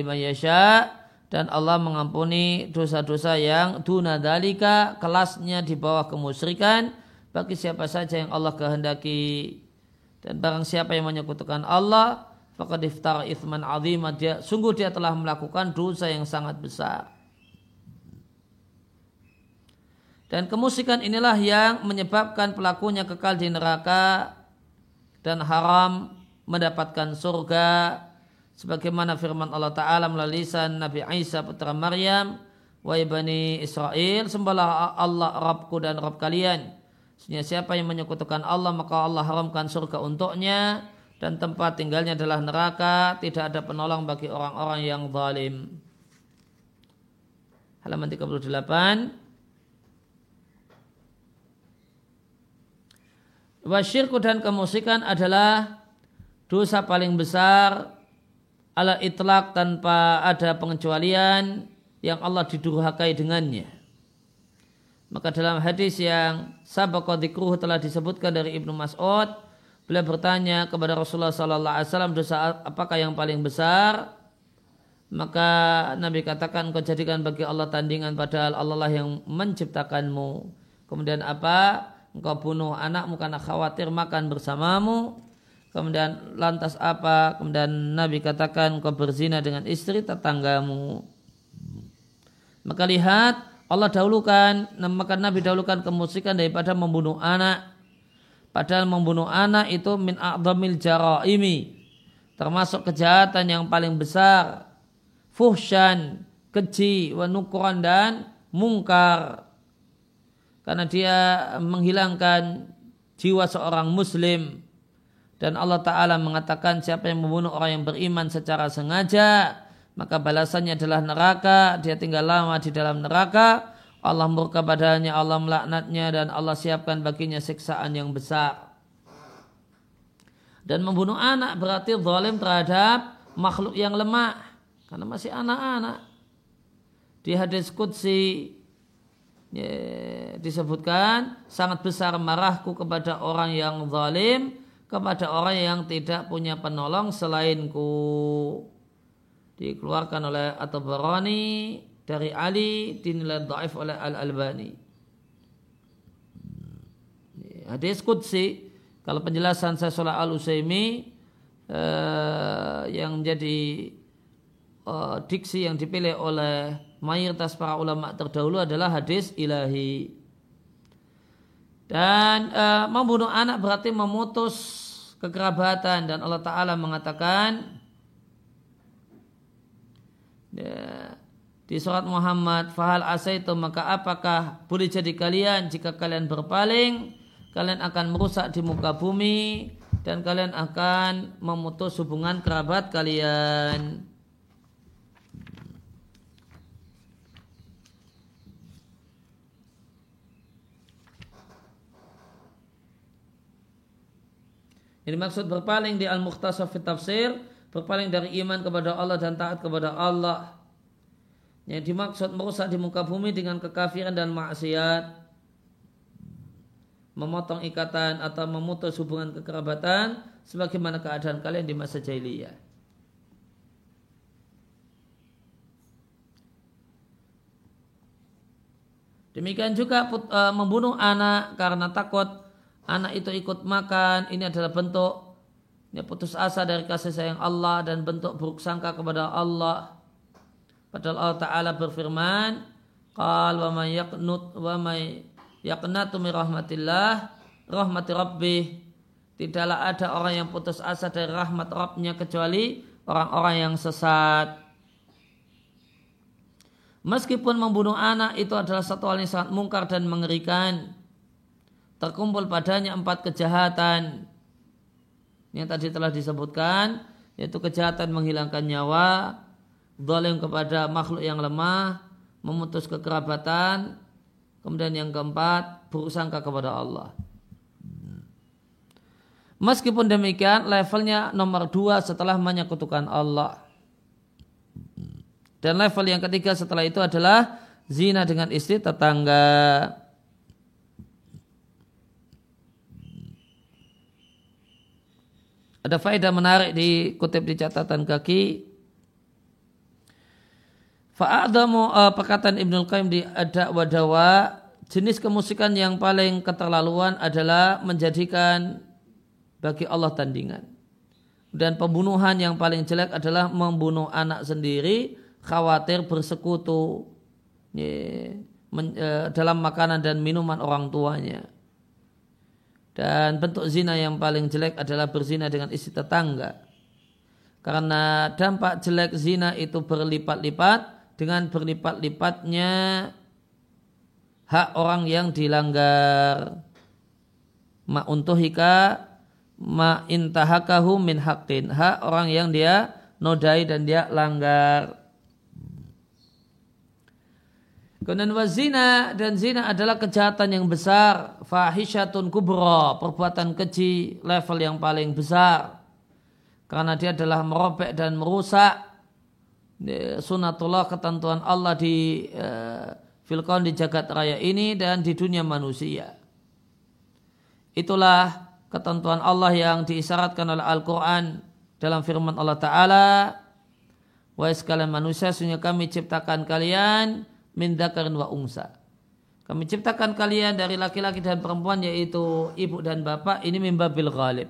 dan Allah mengampuni dosa-dosa yang duna dalika kelasnya di bawah kemusyrikan bagi siapa saja yang Allah kehendaki. Dan barang siapa yang menyekutukan Allah faqad iftara itsman azima dia sungguh dia telah melakukan dosa yang sangat besar. Dan kemusikan inilah yang menyebabkan pelakunya kekal di neraka dan haram mendapatkan surga. Sebagaimana firman Allah Ta'ala melalui lisan Nabi Isa putra Maryam wa bani Israel sembahlah Allah Rabbku dan Rabb kalian. Sehingga siapa yang menyekutukan Allah maka Allah haramkan surga untuknya dan tempat tinggalnya adalah neraka. Tidak ada penolong bagi orang-orang yang zalim. Halaman 38 Wasyirku dan kemusikan adalah dosa paling besar ala itlak tanpa ada pengecualian yang Allah didurhakai dengannya. Maka dalam hadis yang sabaqa dzikruh telah disebutkan dari Ibnu Mas'ud, beliau bertanya kepada Rasulullah sallallahu alaihi wasallam dosa apakah yang paling besar? Maka Nabi katakan kau jadikan bagi Allah tandingan padahal Allah lah yang menciptakanmu. Kemudian apa? Engkau bunuh anakmu karena khawatir makan bersamamu. Kemudian lantas apa? Kemudian Nabi katakan kau berzina dengan istri tetanggamu. Maka lihat Allah dahulukan, maka Nabi dahulukan kemusikan daripada membunuh anak. Padahal membunuh anak itu min a'zamil jaraimi. Termasuk kejahatan yang paling besar. Fuhsyan, keji, wanukuran dan mungkar. Karena dia menghilangkan jiwa seorang muslim. Dan Allah Ta'ala mengatakan siapa yang membunuh orang yang beriman secara sengaja maka balasannya adalah neraka, dia tinggal lama di dalam neraka, Allah murka padanya, Allah melaknatnya dan Allah siapkan baginya siksaan yang besar. Dan membunuh anak berarti zalim terhadap makhluk yang lemah karena masih anak-anak. Di hadis Qudsi disebutkan sangat besar marahku kepada orang yang zalim kepada orang yang tidak punya penolong selainku dikeluarkan oleh At-Tabarani dari Ali dinilai dhaif oleh Al-Albani. Hadis Qudsi kalau penjelasan saya soal Al-Usaimi eh, yang menjadi eh, diksi yang dipilih oleh mayoritas para ulama terdahulu adalah hadis ilahi. Dan eh, membunuh anak berarti memutus kekerabatan. Dan Allah Ta'ala mengatakan ya, di surat Muhammad fahal asaitu maka apakah boleh jadi kalian jika kalian berpaling? Kalian akan merusak di muka bumi dan kalian akan memutus hubungan kerabat kalian Ini maksud berpaling di Al-Mukhtasar Fit Tafsir berpaling dari iman kepada Allah dan taat kepada Allah. Yang dimaksud merusak di muka bumi dengan kekafiran dan maksiat. Memotong ikatan atau memutus hubungan kekerabatan sebagaimana keadaan kalian di masa jahiliyah. Demikian juga uh, membunuh anak karena takut anak itu ikut makan. Ini adalah bentuk dia putus asa dari kasih sayang Allah dan bentuk buruk sangka kepada Allah. Padahal Allah Ta'ala berfirman, Qal wa may yaqnut wa may yaqnatu min rahmatillah rahmati rabbih. Tidaklah ada orang yang putus asa dari rahmat Rabbnya kecuali orang-orang yang sesat. Meskipun membunuh anak itu adalah satu hal yang sangat mungkar dan mengerikan. Terkumpul padanya empat kejahatan yang tadi telah disebutkan yaitu kejahatan menghilangkan nyawa, zalim kepada makhluk yang lemah, memutus kekerabatan, kemudian yang keempat buruk sangka kepada Allah. Meskipun demikian levelnya nomor dua setelah menyekutukan Allah. Dan level yang ketiga setelah itu adalah zina dengan istri tetangga. Ada faedah menarik dikutip di catatan kaki. Fa'adamu uh, perkataan Ibnul Qayyim di ada wadawa jenis kemusikan yang paling keterlaluan adalah menjadikan bagi Allah tandingan. Dan pembunuhan yang paling jelek adalah membunuh anak sendiri khawatir bersekutu ya, men, uh, dalam makanan dan minuman orang tuanya. Dan bentuk zina yang paling jelek adalah berzina dengan istri tetangga. Karena dampak jelek zina itu berlipat-lipat dengan berlipat-lipatnya hak orang yang dilanggar. Ma untuhika ma intahakahu min haqqin. Hak orang yang dia nodai dan dia langgar. Kemudian wazina dan zina adalah kejahatan yang besar, fahisyatun kubro, perbuatan keji level yang paling besar. Karena dia adalah merobek dan merusak sunatullah ketentuan Allah di uh, filkon di jagat raya ini dan di dunia manusia. Itulah ketentuan Allah yang diisyaratkan oleh Al-Quran dalam firman Allah Ta'ala. Wahai sekalian manusia, sesungguhnya kami ciptakan kalian min dzakarin wa unsa. Kami ciptakan kalian dari laki-laki dan perempuan yaitu ibu dan bapak ini mimbabil ghalib.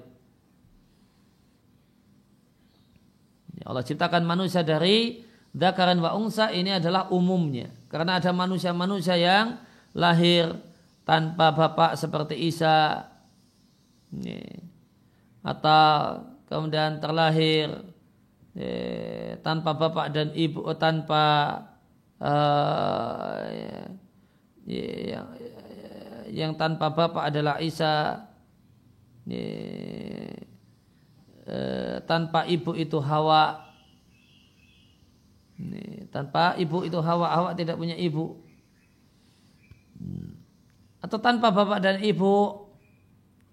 Ya Allah ciptakan manusia dari dzakaran wa unsa ini adalah umumnya. Karena ada manusia-manusia yang lahir tanpa bapak seperti Isa atau kemudian terlahir tanpa bapak dan ibu tanpa uh, yang, yang tanpa bapak adalah Isa. Uh, tanpa ibu itu Hawa. Tanpa ibu itu Hawa Hawa tidak punya ibu. Atau tanpa bapak dan ibu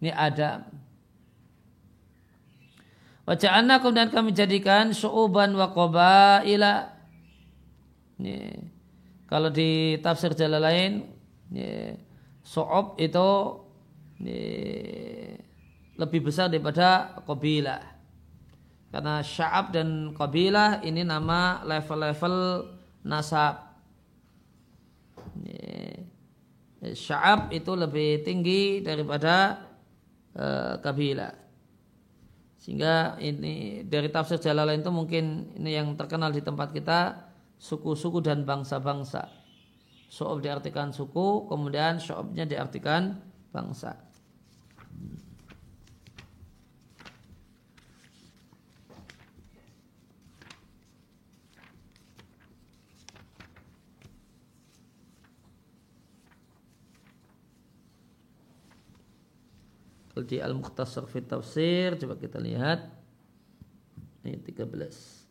ini Adam Wajah anak dan kami jadikan su'uban wa qabaila ini, kalau di tafsir jalan lain, ini, so'ob itu ini, lebih besar daripada qabilah. Karena sya'ab dan qabilah ini nama level-level nasab. Sya'ab itu lebih tinggi daripada uh, kabilah. Sehingga ini dari tafsir lain itu mungkin ini yang terkenal di tempat kita suku-suku dan bangsa-bangsa. So'ob diartikan suku, kemudian so'obnya diartikan bangsa. Di Al-Mukhtasar Fit Tafsir, coba kita lihat. Ini 13.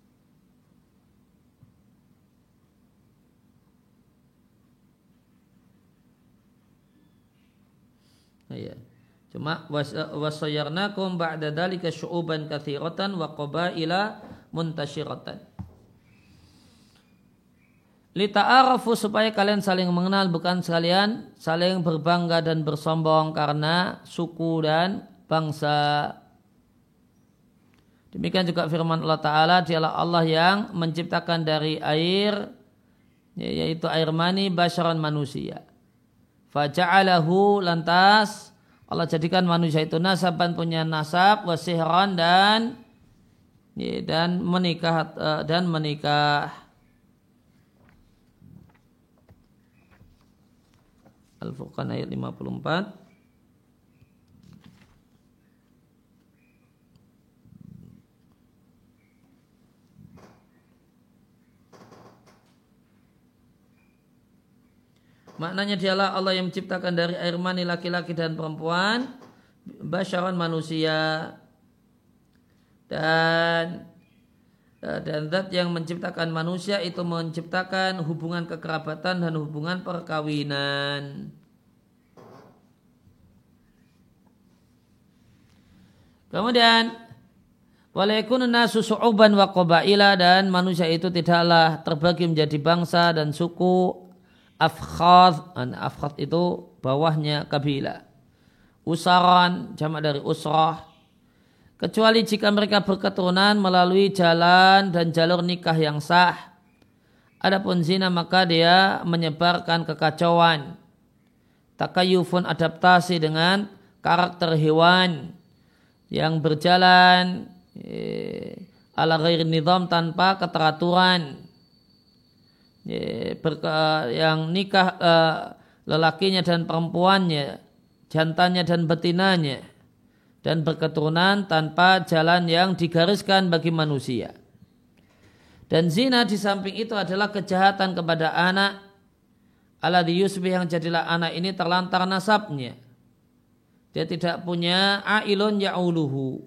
Ya. Cuma wasayarnakum ba'da dalika syu'uban kathiratan wa qabaila muntashiratan. Lita'arafu supaya kalian saling mengenal bukan sekalian saling berbangga dan bersombong karena suku dan bangsa. Demikian juga firman Allah Ta'ala dialah Allah yang menciptakan dari air yaitu air mani basyaran manusia. Faja'alahu lantas Allah jadikan manusia itu nasaban punya nasab wasihran dan dan menikah eh, dan menikah. Al-Furqan ayat 54 Maknanya dialah Allah yang menciptakan dari air mani laki-laki dan perempuan basyaran manusia dan dan zat yang menciptakan manusia itu menciptakan hubungan kekerabatan dan hubungan perkawinan. Kemudian Walaikun nasu su'uban wa qabaila dan manusia itu tidaklah terbagi menjadi bangsa dan suku afkhad afkhad itu bawahnya kabilah usaran jamak dari usrah. Kecuali jika mereka berketurunan melalui jalan dan jalur nikah yang sah. Adapun zina maka dia menyebarkan kekacauan. Takayufun adaptasi dengan karakter hewan yang berjalan eh, ala ghairi nizam tanpa keteraturan yang nikah uh, lelakinya dan perempuannya, jantannya dan betinanya, dan berketurunan tanpa jalan yang digariskan bagi manusia. Dan zina di samping itu adalah kejahatan kepada anak ala Yusuf yang jadilah anak ini terlantar nasabnya. Dia tidak punya ailun ya'uluhu.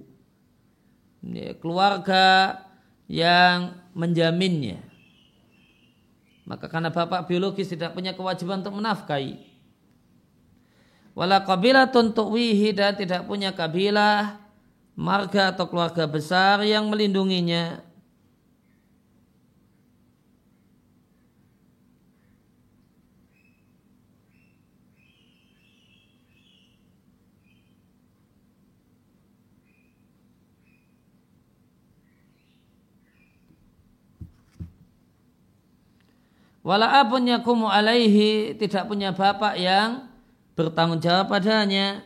Keluarga yang menjaminnya Maka karena bapak biologis tidak punya kewajiban untuk menafkahi. Wala kabilah untuk wihi dan tidak punya kabilah, marga atau keluarga besar yang melindunginya. Wala abun yakumu alaihi tidak punya bapak yang bertanggung jawab padanya.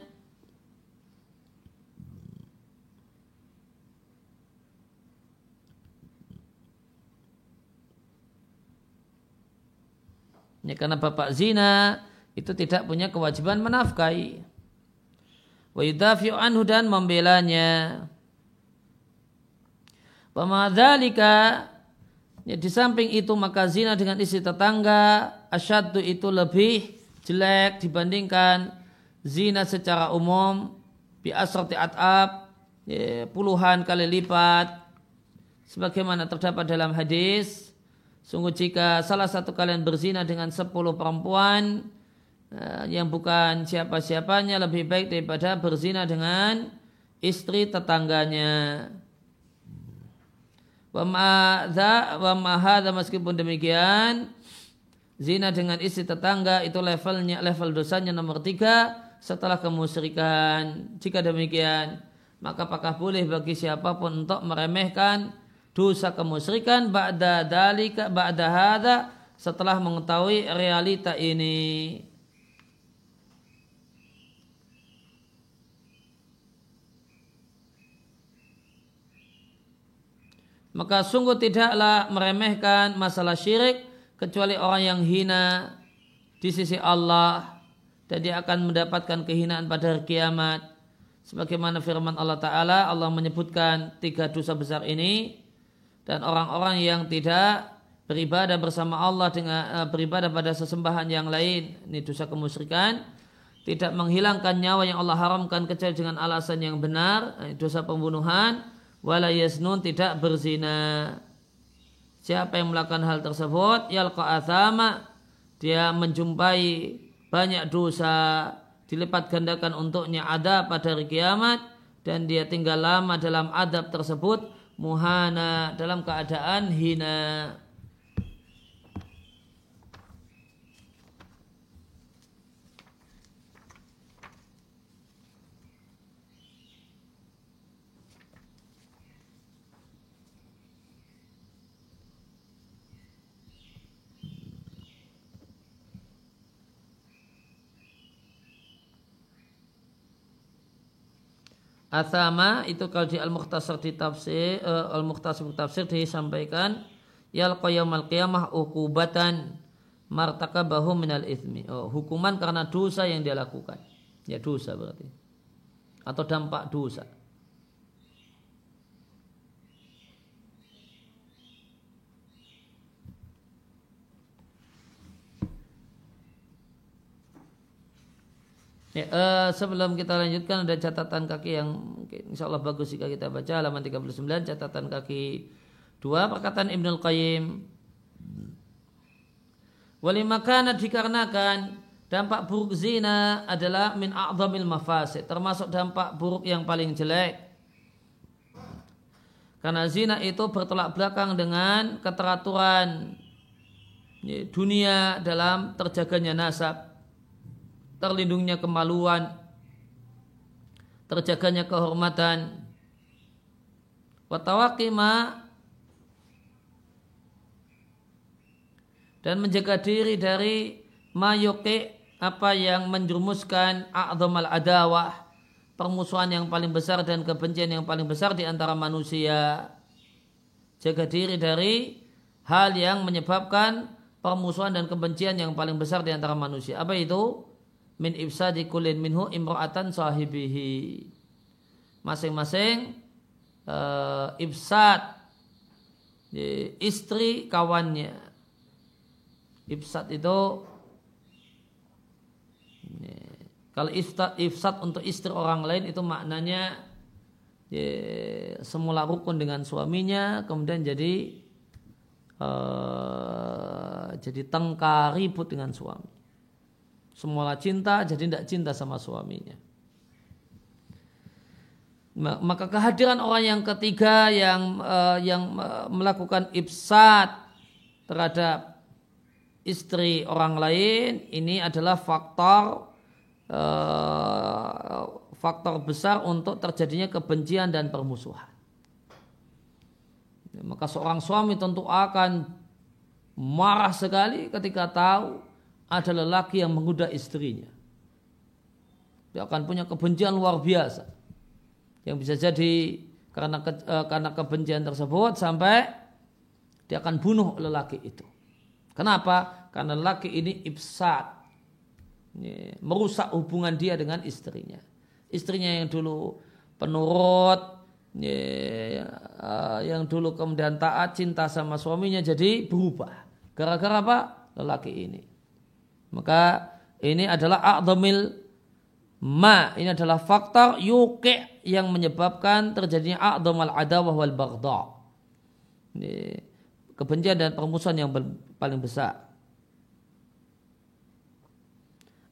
Ya, karena bapak zina itu tidak punya kewajiban menafkahi. Wa yudafi'u anhu dan membelanya. Pemadzalika Ya, di samping itu maka zina dengan istri tetangga asyaddu itu lebih jelek dibandingkan zina secara umum bi asrati at'ab ya, puluhan kali lipat sebagaimana terdapat dalam hadis sungguh jika salah satu kalian berzina dengan sepuluh perempuan ya, yang bukan siapa-siapanya lebih baik daripada berzina dengan istri tetangganya. Wa ma'hadha meskipun demikian zina dengan istri tetangga itu levelnya level dosanya nomor tiga setelah kemusyrikan. Jika demikian maka apakah boleh bagi siapa pun untuk meremehkan dosa kemusyrikan ba'da dalika ba'da hadha setelah mengetahui realita ini. Maka sungguh tidaklah meremehkan masalah syirik kecuali orang yang hina di sisi Allah dan dia akan mendapatkan kehinaan pada hari kiamat. Sebagaimana firman Allah taala Allah menyebutkan tiga dosa besar ini. Dan orang-orang yang tidak beribadah bersama Allah dengan uh, beribadah pada sesembahan yang lain ini dosa kemusyrikan tidak menghilangkan nyawa yang Allah haramkan kecuali dengan alasan yang benar dosa pembunuhan wala yasnun tidak berzina. Siapa yang melakukan hal tersebut yalqa athama dia menjumpai banyak dosa dilipat gandakan untuknya ada pada hari kiamat dan dia tinggal lama dalam adab tersebut muhana dalam keadaan hina. Athama itu kalau di Al-Mukhtasar di tafsir uh, Al-Mukhtasar tafsir disampaikan yal al qiyamah ukubatan martakabahu minal ithmi. Oh, hukuman karena dosa yang dia lakukan. Ya dosa berarti. Atau dampak dosa. Ya, uh, sebelum kita lanjutkan ada catatan kaki yang insya Allah bagus jika kita baca halaman 39 catatan kaki dua perkataan Ibnul Qayyim. Walimakana dikarenakan dampak buruk zina adalah min a'zamil mafasid termasuk dampak buruk yang paling jelek. Karena zina itu bertolak belakang dengan keteraturan ya, dunia dalam terjaganya nasab terlindungnya kemaluan, terjaganya kehormatan, watawakima dan menjaga diri dari mayoke apa yang menjerumuskan a'zamal adawah permusuhan yang paling besar dan kebencian yang paling besar di antara manusia. Jaga diri dari hal yang menyebabkan permusuhan dan kebencian yang paling besar di antara manusia. Apa itu min ifsadi kulin minhu imra'atan sahibihi. Masing-masing uh, ifsad istri kawannya. Ifsad itu kalau ifsad, ifsad untuk istri orang lain itu maknanya ya, semula rukun dengan suaminya kemudian jadi uh, jadi tengkar ribut dengan suami. Semula cinta jadi tidak cinta sama suaminya. Maka kehadiran orang yang ketiga yang uh, yang melakukan ibsat terhadap istri orang lain ini adalah faktor uh, faktor besar untuk terjadinya kebencian dan permusuhan. Maka seorang suami tentu akan marah sekali ketika tahu ada lelaki yang menggoda istrinya. Dia akan punya kebencian luar biasa. Yang bisa jadi karena ke, uh, karena kebencian tersebut sampai dia akan bunuh lelaki itu. Kenapa? Karena lelaki ini ifsad. merusak hubungan dia dengan istrinya. Istrinya yang dulu penurut, yang dulu kemudian taat cinta sama suaminya jadi berubah. Gara-gara apa? Lelaki ini. Maka ini adalah a'dhamil ma. Ini adalah faktor yuki yang menyebabkan terjadinya a'dhamal adawah wal baghdha. Kebencian dan permusuhan yang paling besar.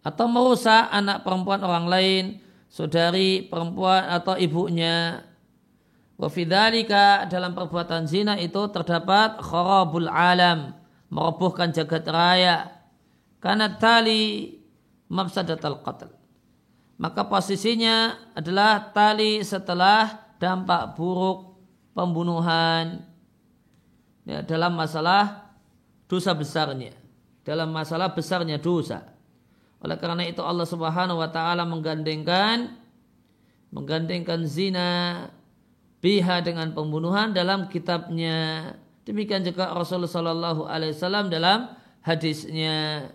Atau merusak anak perempuan orang lain, saudari perempuan atau ibunya. Wafidhalika dalam perbuatan zina itu terdapat kharabul alam merobohkan jagat raya karena tali mafsadat al-qatl. Maka posisinya adalah tali setelah dampak buruk pembunuhan ya, dalam masalah dosa besarnya. Dalam masalah besarnya dosa. Oleh karena itu Allah Subhanahu wa taala menggandengkan menggandengkan zina biha dengan pembunuhan dalam kitabnya Demikian juga Rasulullah Wasallam dalam hadisnya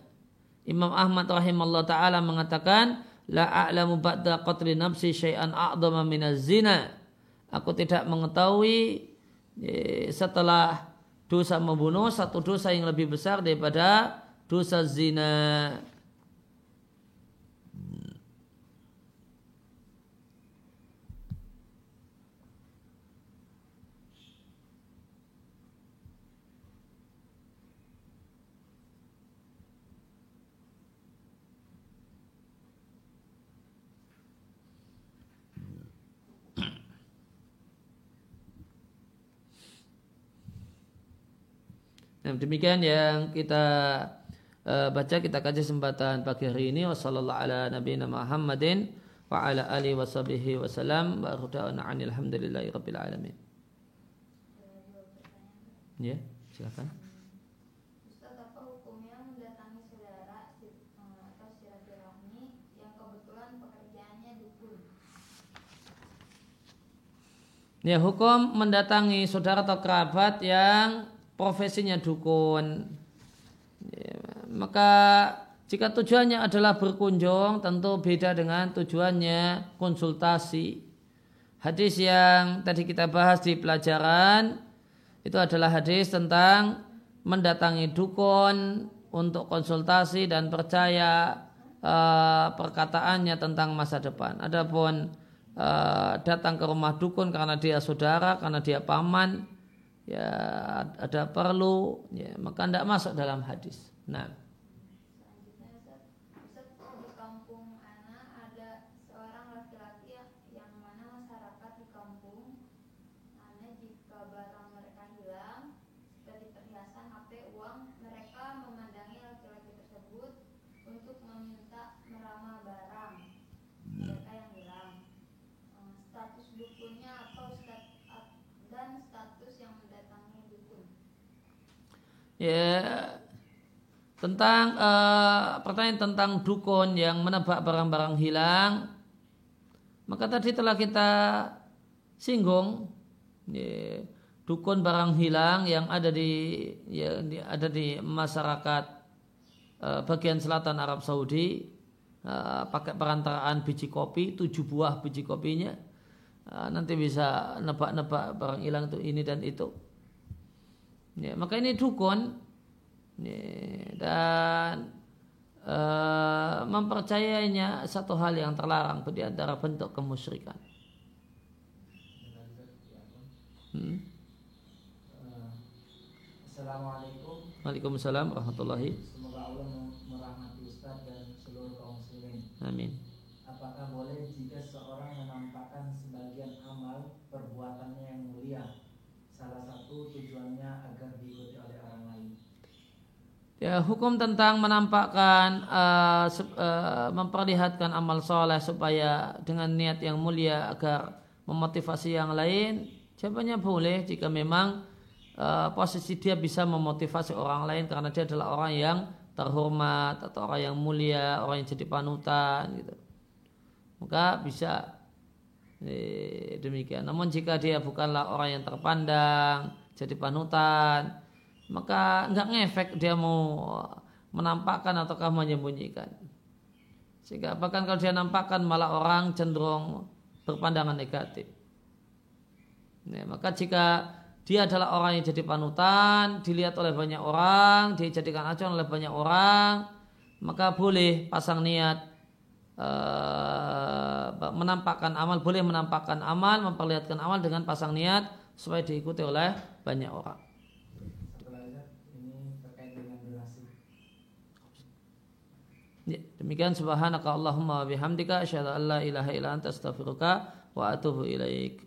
Imam Ahmad rahimahullah taala mengatakan la a'lamu ba'da qatli nafsi syai'an a'dhama minaz zina. Aku tidak mengetahui eh, setelah dosa membunuh satu dosa yang lebih besar daripada dosa zina. Nah, demikian yang kita uh, baca kita kaji kesempatan pagi hari ini wasallallahu ala nabiyina Muhammadin wa ala alihi washabihi wasallam wa ruda'ana alhamdulillahi rabbil alamin. Ya, silakan. Ya hukum mendatangi saudara atau kerabat yang profesinya dukun. Ya, maka jika tujuannya adalah berkunjung tentu beda dengan tujuannya konsultasi. Hadis yang tadi kita bahas di pelajaran itu adalah hadis tentang mendatangi dukun untuk konsultasi dan percaya uh, perkataannya tentang masa depan. Adapun uh, datang ke rumah dukun karena dia saudara, karena dia paman, ya ada perlu ya maka tidak masuk dalam hadis. Nah. Ya tentang uh, pertanyaan tentang dukun yang menebak barang-barang hilang. Maka tadi telah kita singgung ya, dukun barang hilang yang ada di ya, ada di masyarakat uh, bagian selatan Arab Saudi. Uh, pakai perantaraan biji kopi tujuh buah biji kopinya. Uh, nanti bisa nebak-nebak barang hilang itu ini dan itu Ya, maka ini dukun ya, dan uh, mempercayainya satu hal yang terlarang di antara bentuk kemusyrikan. Hmm? Assalamualaikum Waalaikumsalam warahmatullahi. Semoga Allah merahmati Ustaz dan seluruh kaum muslimin. Amin. Apakah boleh jika seorang menampakkan sebagian amal perbuatannya yang mulia? Salah satu tujuannya agar diikuti oleh orang lain. Ya, hukum tentang menampakkan uh, uh, memperlihatkan amal soleh supaya dengan niat yang mulia agar memotivasi yang lain, jawabannya boleh jika memang uh, posisi dia bisa memotivasi orang lain karena dia adalah orang yang terhormat atau orang yang mulia, orang yang jadi panutan gitu. Maka bisa eh, demikian. Namun jika dia bukanlah orang yang terpandang, jadi panutan, maka nggak ngefek dia mau menampakkan ataukah menyembunyikan. Sehingga bahkan kalau dia nampakkan malah orang cenderung berpandangan negatif. Ya, maka jika dia adalah orang yang jadi panutan, dilihat oleh banyak orang, dijadikan acuan oleh banyak orang, maka boleh pasang niat uh, menampakkan amal, boleh menampakkan amal, memperlihatkan amal dengan pasang niat supaya diikuti oleh banyak orang. Ya, demikian subhanaka Allahumma bihamdika asyhadu an la ilaha illa anta astaghfiruka wa atubu ilaik.